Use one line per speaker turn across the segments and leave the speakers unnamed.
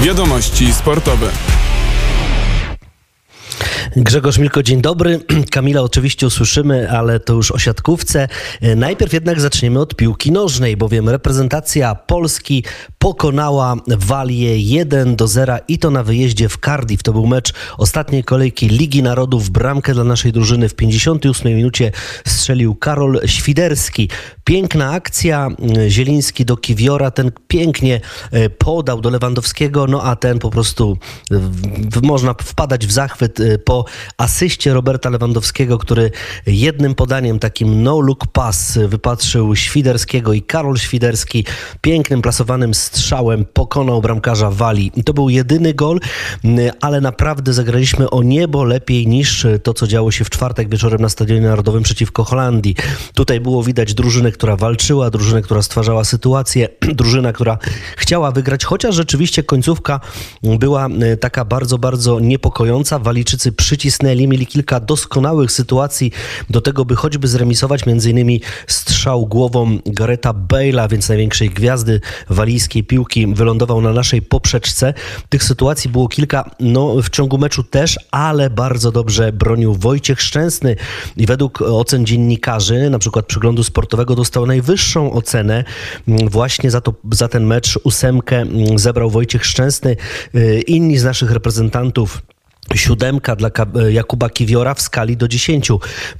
Wiadomości sportowe.
Grzegorz Milko, dzień dobry. Kamila oczywiście usłyszymy, ale to już o siatkówce. Najpierw jednak zaczniemy od piłki nożnej, bowiem reprezentacja Polski pokonała Walię 1 do 0 i to na wyjeździe w Cardiff. To był mecz ostatniej kolejki Ligi Narodów. Bramkę dla naszej drużyny w 58 minucie strzelił Karol Świderski. Piękna akcja. Zieliński do Kiwiora. Ten pięknie e, podał do Lewandowskiego, no a ten po prostu można wpadać w zachwyt po asyście Roberta Lewandowskiego, który jednym podaniem, takim no-look pass wypatrzył Świderskiego i Karol Świderski pięknym plasowanym strzałem pokonał bramkarza Wali. To był jedyny gol, ale naprawdę zagraliśmy o niebo lepiej niż to, co działo się w czwartek wieczorem na Stadionie Narodowym przeciwko Holandii. Tutaj było widać drużynę, która walczyła, drużynę, która stwarzała sytuację, drużyna, która chciała wygrać, chociaż rzeczywiście końcówka była e, taka bardzo, bardzo niepokojąca. Walijczycy przycisnęli, mieli kilka doskonałych sytuacji do tego, by choćby zremisować, między innymi strzał głową Gareta Bale'a, więc największej gwiazdy walijskiej piłki, wylądował na naszej poprzeczce. Tych sytuacji było kilka, no w ciągu meczu też, ale bardzo dobrze bronił Wojciech Szczęsny i według ocen dziennikarzy, na przykład przyglądu sportowego, dostał najwyższą ocenę właśnie za, to, za ten mecz. Ósemkę zebrał Wojciech Szczęsny. Y, inni z naszych reprezentantów Siódemka dla Jakuba Kiwiora w skali do 10.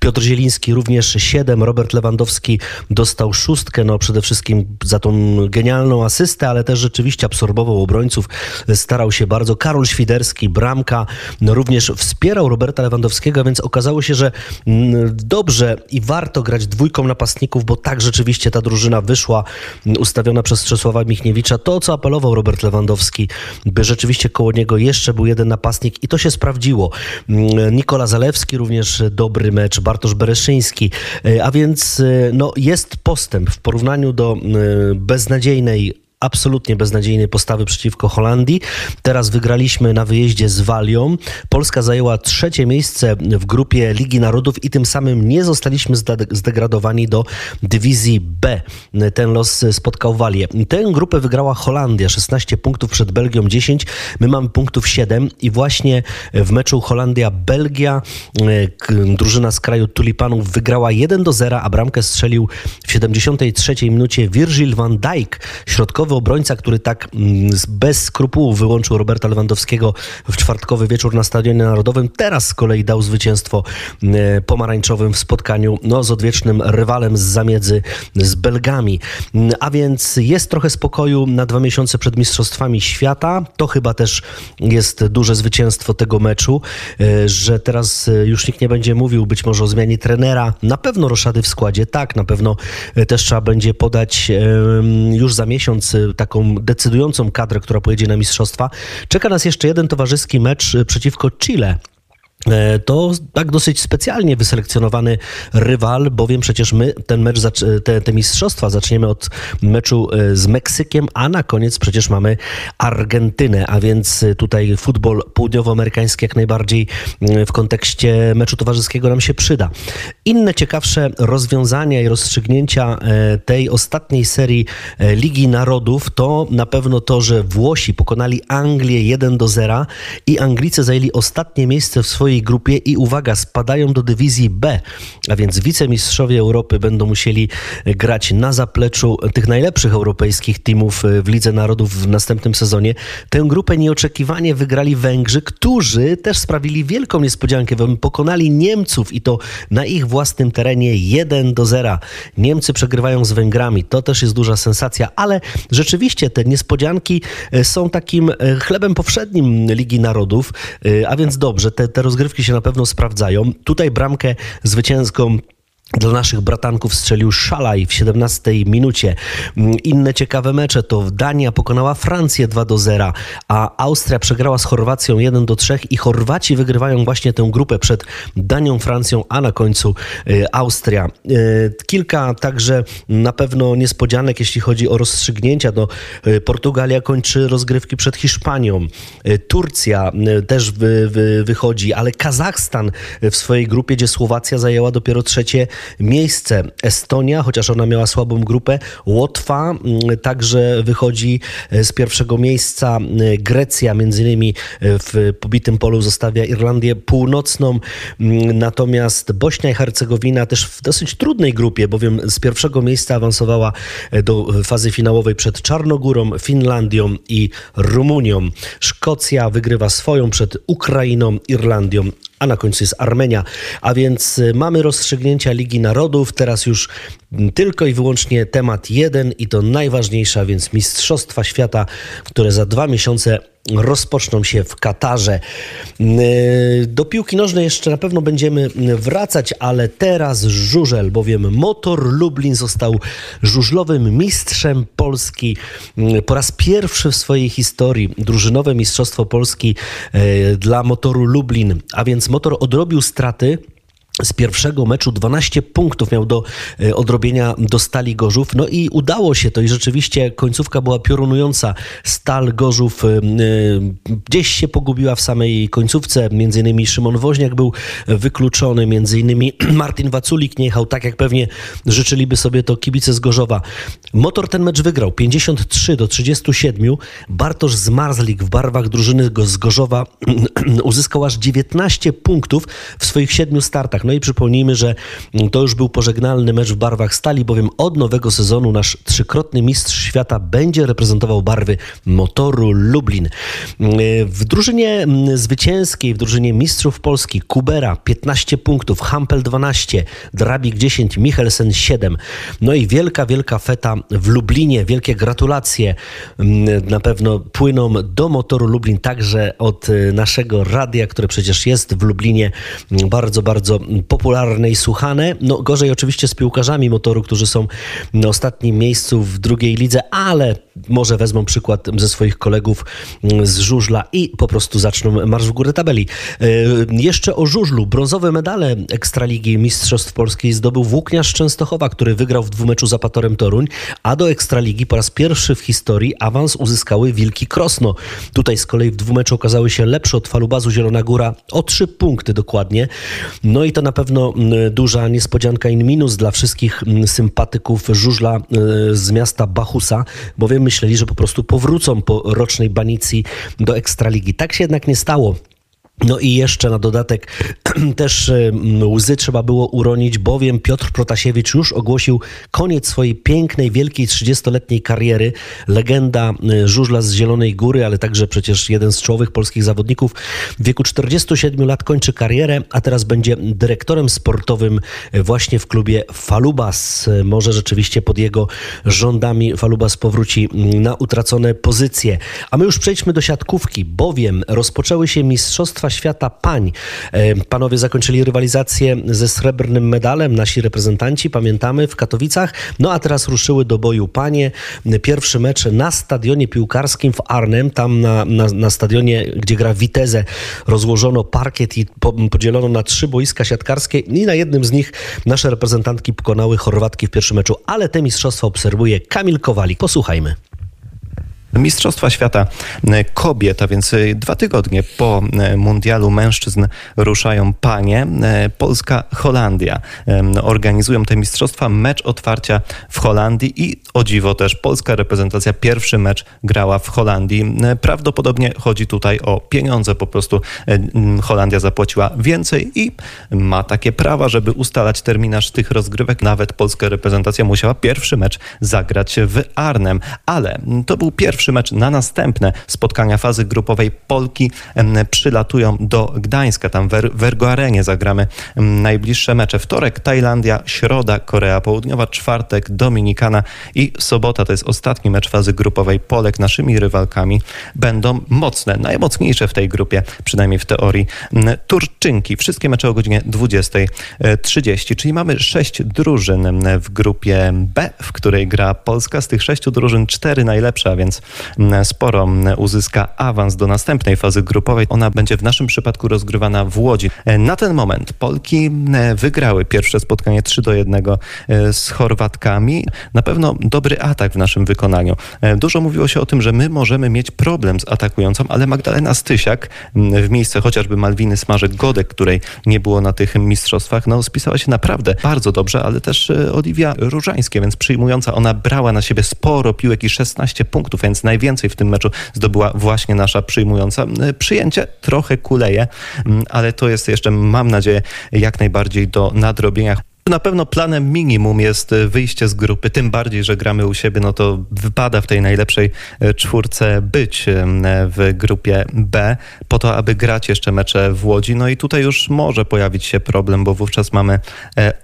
Piotr Zieliński również 7. Robert Lewandowski dostał szóstkę. No przede wszystkim za tą genialną asystę, ale też rzeczywiście absorbował obrońców. Starał się bardzo. Karol Świderski, bramka, no również wspierał Roberta Lewandowskiego, więc okazało się, że mm, dobrze i warto grać dwójką napastników, bo tak rzeczywiście ta drużyna wyszła ustawiona przez Czesława Michniewicza. To, co apelował Robert Lewandowski, by rzeczywiście koło niego jeszcze był jeden napastnik i to się sprawdziło. Mm, Nikola Zalewski również dobry mecz, Bartosz Bereszyński, e, a więc e, no, jest postęp w porównaniu do e, beznadziejnej absolutnie beznadziejnej postawy przeciwko Holandii. Teraz wygraliśmy na wyjeździe z Walią. Polska zajęła trzecie miejsce w grupie Ligi Narodów i tym samym nie zostaliśmy zdegradowani do dywizji B. Ten los spotkał Walię. Tę grupę wygrała Holandia, 16 punktów przed Belgią 10. My mamy punktów 7 i właśnie w meczu Holandia-Belgia drużyna z kraju tulipanów wygrała 1 do 0, a bramkę strzelił w 73 minucie Virgil van Dijk, środkowy obrońca, który tak mm, bez skrupułów wyłączył Roberta Lewandowskiego w czwartkowy wieczór na Stadionie Narodowym, teraz z kolei dał zwycięstwo mm, pomarańczowym w spotkaniu no, z odwiecznym rywalem z zamiedzy z Belgami. Mm, a więc jest trochę spokoju na dwa miesiące przed Mistrzostwami Świata. To chyba też jest duże zwycięstwo tego meczu, e, że teraz e, już nikt nie będzie mówił być może o zmianie trenera. Na pewno roszady w składzie, tak, na pewno e, też trzeba będzie podać już za miesiąc taką decydującą kadrę, która pojedzie na mistrzostwa. Czeka nas jeszcze jeden towarzyski mecz przeciwko Chile. E, to tak dosyć specjalnie wyselekcjonowany rywal, bowiem przecież my ten mecz, te, te mistrzostwa zaczniemy od meczu e, z Meksykiem, a na koniec przecież mamy Argentynę, a więc tutaj futbol południowoamerykański jak najbardziej e, w kontekście meczu towarzyskiego nam się przyda. Inne ciekawsze rozwiązania i rozstrzygnięcia tej ostatniej serii Ligi Narodów to na pewno to, że Włosi pokonali Anglię 1 do 0 i Anglicy zajęli ostatnie miejsce w swojej swojej grupie i uwaga, spadają do dywizji B, a więc wicemistrzowie Europy będą musieli grać na zapleczu tych najlepszych europejskich teamów w Lidze Narodów w następnym sezonie. Tę grupę nieoczekiwanie wygrali Węgrzy, którzy też sprawili wielką niespodziankę, bo pokonali Niemców i to na ich własnym terenie 1 do 0. Niemcy przegrywają z Węgrami, to też jest duża sensacja, ale rzeczywiście te niespodzianki e, są takim e, chlebem powszednim Ligi Narodów, e, a więc dobrze, te, te rozgrywki rozgrywki się na pewno sprawdzają. Tutaj bramkę zwycięską dla naszych bratanków strzelił Szalaj w 17 minucie. Mm, inne ciekawe mecze to Dania pokonała Francję 2 do 0, a Austria przegrała z Chorwacją 1 do 3 i Chorwaci wygrywają właśnie tę grupę przed Danią, Francją, a na końcu y, Austria. Y, kilka także na pewno niespodzianek, jeśli chodzi o rozstrzygnięcia. No, y, Portugalia kończy rozgrywki przed Hiszpanią. Turcja też wy, wy, wychodzi, ale Kazachstan w swojej grupie, gdzie Słowacja zajęła dopiero trzecie miejsce Estonia, chociaż ona miała słabą grupę. Łotwa mm, także wychodzi z pierwszego miejsca. Grecja między innymi w pobitym polu zostawia Irlandię Północną, mm, natomiast Bośnia i Hercegowina też w dosyć trudnej grupie, bowiem z pierwszego miejsca awansowała do fazy finałowej przed Czarnogórą, Finlandią i Rumunią. Szkocja wygrywa swoją przed Ukrainą, Irlandią, a na końcu jest Armenia. A więc y, mamy rozstrzygnięcia Ligi Narodów. Teraz już tylko i wyłącznie temat jeden i to najważniejsza, więc Mistrzostwa Świata, które za dwa miesiące rozpoczną się w Katarze. Y, do piłki nożnej jeszcze na pewno będziemy wracać, ale teraz żużel, bowiem Motor Lublin został żużlowym mistrzem Polski y, po raz pierwszy w swojej historii. Drużynowe Mistrzostwo Polski dla Motoru Lublin, a więc Motor odrobił straty z pierwszego meczu 12 punktów miał do e, odrobienia do Stali Gorzów. No i udało się to i rzeczywiście końcówka była piorunująca. Stal Gorzów e, gdzieś się pogubiła w samej końcówce. Między innymi Szymon Woźniak był wykluczony, między innymi Martin Waculik nie jechał, tak jak pewnie życzyliby sobie to kibice z Gorzowa. Motor ten mecz wygrał 53 do 37. Bartosz Zmarzlik w barwach drużyny z Gorzowa uzyskał aż 19 punktów w swoich siedmiu startach. No i przypomnijmy, że to już był pożegnalny mecz w barwach stali, bowiem od nowego sezonu nasz trzykrotny mistrz świata będzie reprezentował barwy motoru Lublin. W drużynie zwycięskiej, w drużynie mistrzów Polski Kubera 15 punktów, Hampel 12, Drabik 10, Michelsen 7. No i wielka, wielka feta w Lublinie. Wielkie gratulacje na pewno płyną do motoru Lublin także od naszego radia, które przecież jest w Lublinie bardzo, bardzo popularne i słuchane. No gorzej oczywiście z piłkarzami motoru, którzy są na ostatnim miejscu w drugiej lidze, ale może wezmą przykład ze swoich kolegów z żużla i po prostu zaczną marsz w górę tabeli. E, jeszcze o żużlu. Brązowe medale Ekstraligi Mistrzostw Polskiej zdobył Włókniarz Częstochowa, który wygrał w dwumeczu z Apatorem Toruń, a do Ekstraligi po raz pierwszy w historii awans uzyskały Wilki Krosno. Tutaj z kolei w dwumeczu okazały się lepsze od Falubazu Zielona Góra o trzy punkty dokładnie. No i to na pewno duża niespodzianka in minus dla wszystkich sympatyków żużla e, z miasta Bachusa, bowiem myśleli, że po prostu powrócą po rocznej banicji do Ekstraligi. Tak się jednak nie stało. No i jeszcze na dodatek też łzy trzeba było uronić, bowiem Piotr Protasiewicz już ogłosił koniec swojej pięknej, wielkiej 30-letniej kariery. Legenda żużla z Zielonej Góry, ale także przecież jeden z czołowych polskich zawodników w wieku 47 lat kończy karierę, a teraz będzie dyrektorem sportowym właśnie w klubie Falubas. Może rzeczywiście pod jego rządami Falubas powróci na utracone pozycje. A my już przejdźmy do siatkówki, bowiem rozpoczęły się Mistrzostwa Świata Pań. E, panowie zakończyli rywalizację ze srebrnym medalem, nasi reprezentanci, pamiętamy, w Katowicach. No a teraz ruszyły do boju panie. Pierwszy mecz na stadionie piłkarskim w Arnhem, tam na, na, na stadionie, gdzie gra Witeze, rozłożono parkiet i po, podzielono na trzy boiska siatkarskie i na jednym z nich nasze reprezentantki pokonały Chorwatki w pierwszym meczu, ale te mistrzostwa obserwuje Kamil Kowalik. Posłuchajmy.
Mistrzostwa Świata e, Kobiet, a więc e, dwa tygodnie po e, mundialu mężczyzn ruszają panie. Polska, Holandia organizują te mistrzostwa. Mecz otwarcia w Holandii i o dziwo też polska reprezentacja pierwszy mecz grała w Holandii. Prawdopodobnie chodzi tutaj o pieniądze. Po prostu Holandia zapłaciła więcej i ma takie prawa, żeby ustalać terminarz tych rozgrywek. Nawet polska reprezentacja musiała pierwszy mecz zagrać w Arnem, ale to był pierwszy pierwszy mecz na następne spotkania fazy grupowej Polki przylatują do Gdańska. Tam w Ergo Arenie zagramy najbliższe mecze. Wtorek Tajlandia, środa Korea Południowa, czwartek Dominikana i sobota to jest ostatni mecz fazy grupowej Polek. Naszymi rywalkami będą mocne, najmocniejsze w tej grupie, przynajmniej w teorii, Turczynki. Wszystkie mecze o godzinie 20.30, czyli mamy sześć drużyn w grupie B, w której gra Polska. Z tych sześciu drużyn cztery najlepsze, a więc sporo uzyska awans do następnej fazy grupowej. Ona będzie w naszym przypadku rozgrywana w Łodzi. Na ten moment Polki wygrały pierwsze spotkanie 3 do 1 z Chorwatkami. Na pewno dobry atak w naszym wykonaniu. Dużo mówiło się o tym, że my możemy mieć problem z atakującą, ale Magdalena Stysiak w miejsce chociażby Malwiny Smażek-Godek, której nie było na tych mistrzostwach, no spisała się naprawdę bardzo dobrze, ale też e, Oliwia Różańskie, więc przyjmująca, ona brała na siebie sporo piłek i 16 punktów, więc najwięcej w tym meczu zdobyła właśnie nasza przyjmująca. E, przyjęcie trochę kuleje, ale to jest jeszcze, mam nadzieję, jak najbardziej do nadrobienia. Na pewno planem minimum jest e, wyjście z grupy, tym bardziej, że gramy u siebie, no to wypada w tej najlepszej e, czwórce być e, w grupie B, po to, aby grać jeszcze mecze w Łodzi. No i tutaj już może pojawić się problem, bo wówczas mamy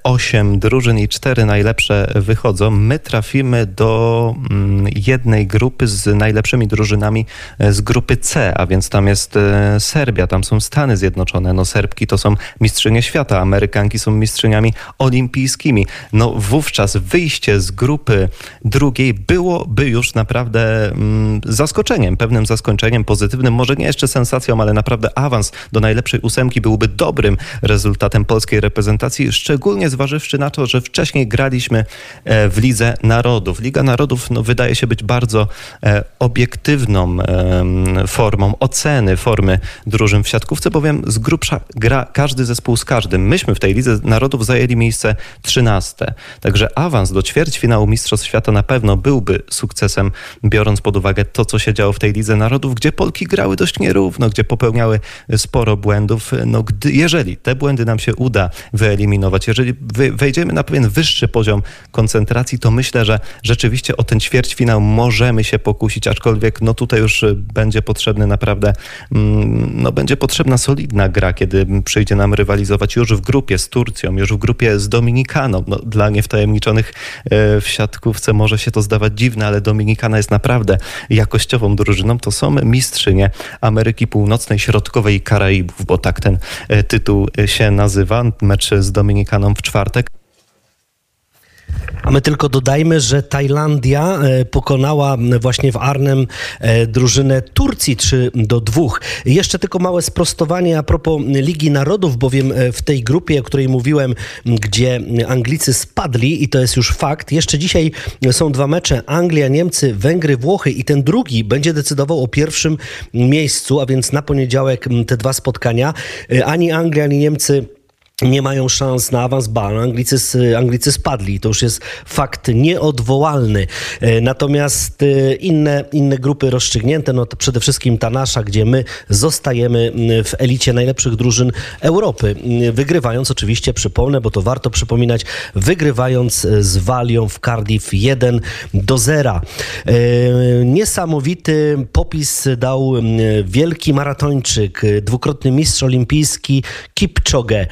osiem drużyn i cztery najlepsze wychodzą. My trafimy do mm, jednej grupy z najlepszymi drużynami z grupy C, a więc tam jest Serbia, tam są Stany Zjednoczone. No Serbki to są mistrzynie świata, Amerykanki są mistrzyniami olimpijskimi. No wówczas wyjście z grupy drugiej byłoby już naprawdę mm, zaskoczeniem, pewnym zaskoczeniem pozytywnym, może nie jeszcze sensacją, ale naprawdę awans do najlepszej ósemki byłby dobrym rezultatem polskiej reprezentacji, szczególnie zważywszy na to, że wcześniej graliśmy e, w Lidze Narodów. Liga Narodów no, wydaje się być bardzo e, obiektywną formą oceny formy drużyn w siatkówce, bowiem z grubsza gra każdy zespół z każdym. Myśmy w tej Lidze Narodów zajęli miejsce miejsce 13. Także awans do ćwierćfinału Mistrzostw Świata na pewno byłby sukcesem, biorąc pod uwagę to, co się działo w tej Lidze Narodów, gdzie Polki grały dość nierówno, gdzie popełniały sporo błędów. No, gdy, jeżeli te błędy nam się uda wyeliminować, jeżeli wejdziemy na pewien wyższy poziom koncentracji, to myślę, że rzeczywiście o ten ćwierćfinał możemy się pokusić, aczkolwiek no tutaj już będzie potrzebny naprawdę, mm, no będzie potrzebna solidna gra, kiedy przyjdzie nam rywalizować już w grupie z Turcją, już w grupie z Dominikaną. No, dla niewtajemniczonych e, w siatkówce może się to zdawać dziwne, ale Dominikana jest naprawdę jakościową drużyną. To są mistrzynie Ameryki Północnej, Środkowej i Karaibów, bo tak ten e, tytuł się nazywa. Mecz z Dominikaną w czwartek.
A my tylko dodajmy, że Tajlandia e, pokonała właśnie w Arnem e, drużynę Turcji 3 do 2. Jeszcze tylko małe sprostowanie a propos Ligi Narodów, bowiem e, w tej grupie, o której mówiłem, gdzie Anglicy spadli i to jest już fakt, jeszcze dzisiaj są dwa mecze Anglia, Niemcy, Węgry, Włochy i ten drugi będzie decydował o pierwszym miejscu, a więc na poniedziałek te dwa spotkania. Ani Anglia, ani Niemcy nie mają szans na awans ba. Anglicy, Anglicy spadli. To już jest fakt nieodwołalny. E, natomiast e, inne, inne grupy rozstrzygnięte, no to przede wszystkim ta nasza, gdzie my zostajemy w elicie najlepszych drużyn Europy. Wygrywając oczywiście, przypomnę, bo to warto przypominać, wygrywając z Walią w Cardiff 1 do 0. E, niesamowity popis dał wielki maratończyk, dwukrotny mistrz olimpijski Kipchoge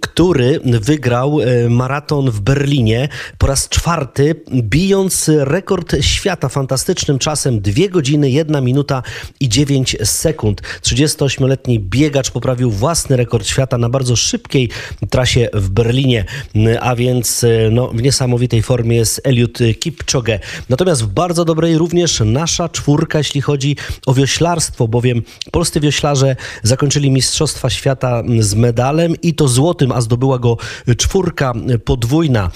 który wygrał e, maraton w Berlinie po raz czwarty, bijąc rekord świata fantastycznym czasem 2 godziny, 1 minuta i 9 sekund. 38-letni biegacz poprawił własny rekord świata na bardzo szybkiej trasie w Berlinie, a więc e, no, w niesamowitej formie jest Eliud Kipchoge. Natomiast w bardzo dobrej również nasza czwórka, jeśli chodzi o wioślarstwo, bowiem polscy wioślarze zakończyli Mistrzostwa Świata z medalem i to złotym, a zdobyła go czwórka podwójna.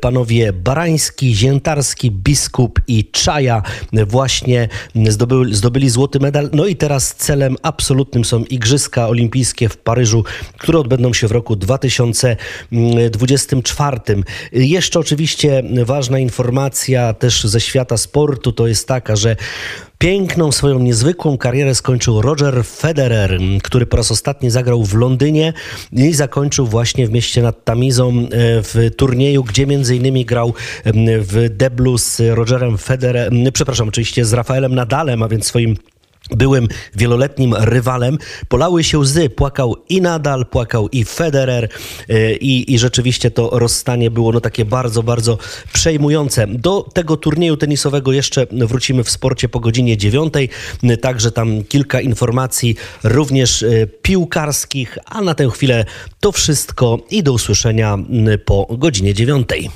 Panowie Barański, Ziętarski, Biskup i Czaja właśnie zdobyli, zdobyli złoty medal. No i teraz celem absolutnym są Igrzyska Olimpijskie w Paryżu, które odbędą się w roku 2024. Jeszcze oczywiście ważna informacja też ze świata sportu to jest taka, że Piękną swoją niezwykłą karierę skończył Roger Federer, który po raz ostatni zagrał w Londynie i zakończył właśnie w mieście nad Tamizą e, w turnieju, gdzie między innymi grał w deblu z Rogerem Federerem, przepraszam, oczywiście z Rafaelem Nadalem, a więc swoim byłym wieloletnim rywalem. Polały się łzy, płakał i Nadal, płakał i Federer e, i, i rzeczywiście to rozstanie było no takie bardzo, bardzo przejmujące. Do tego turnieju tenisowego jeszcze wrócimy w sporcie po godzinie dziewiątej, także tam kilka informacji również e, piłkarskich, a na tę chwilę to wszystko i do usłyszenia po godzinie dziewiątej.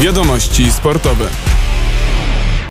Wiadomości sportowe.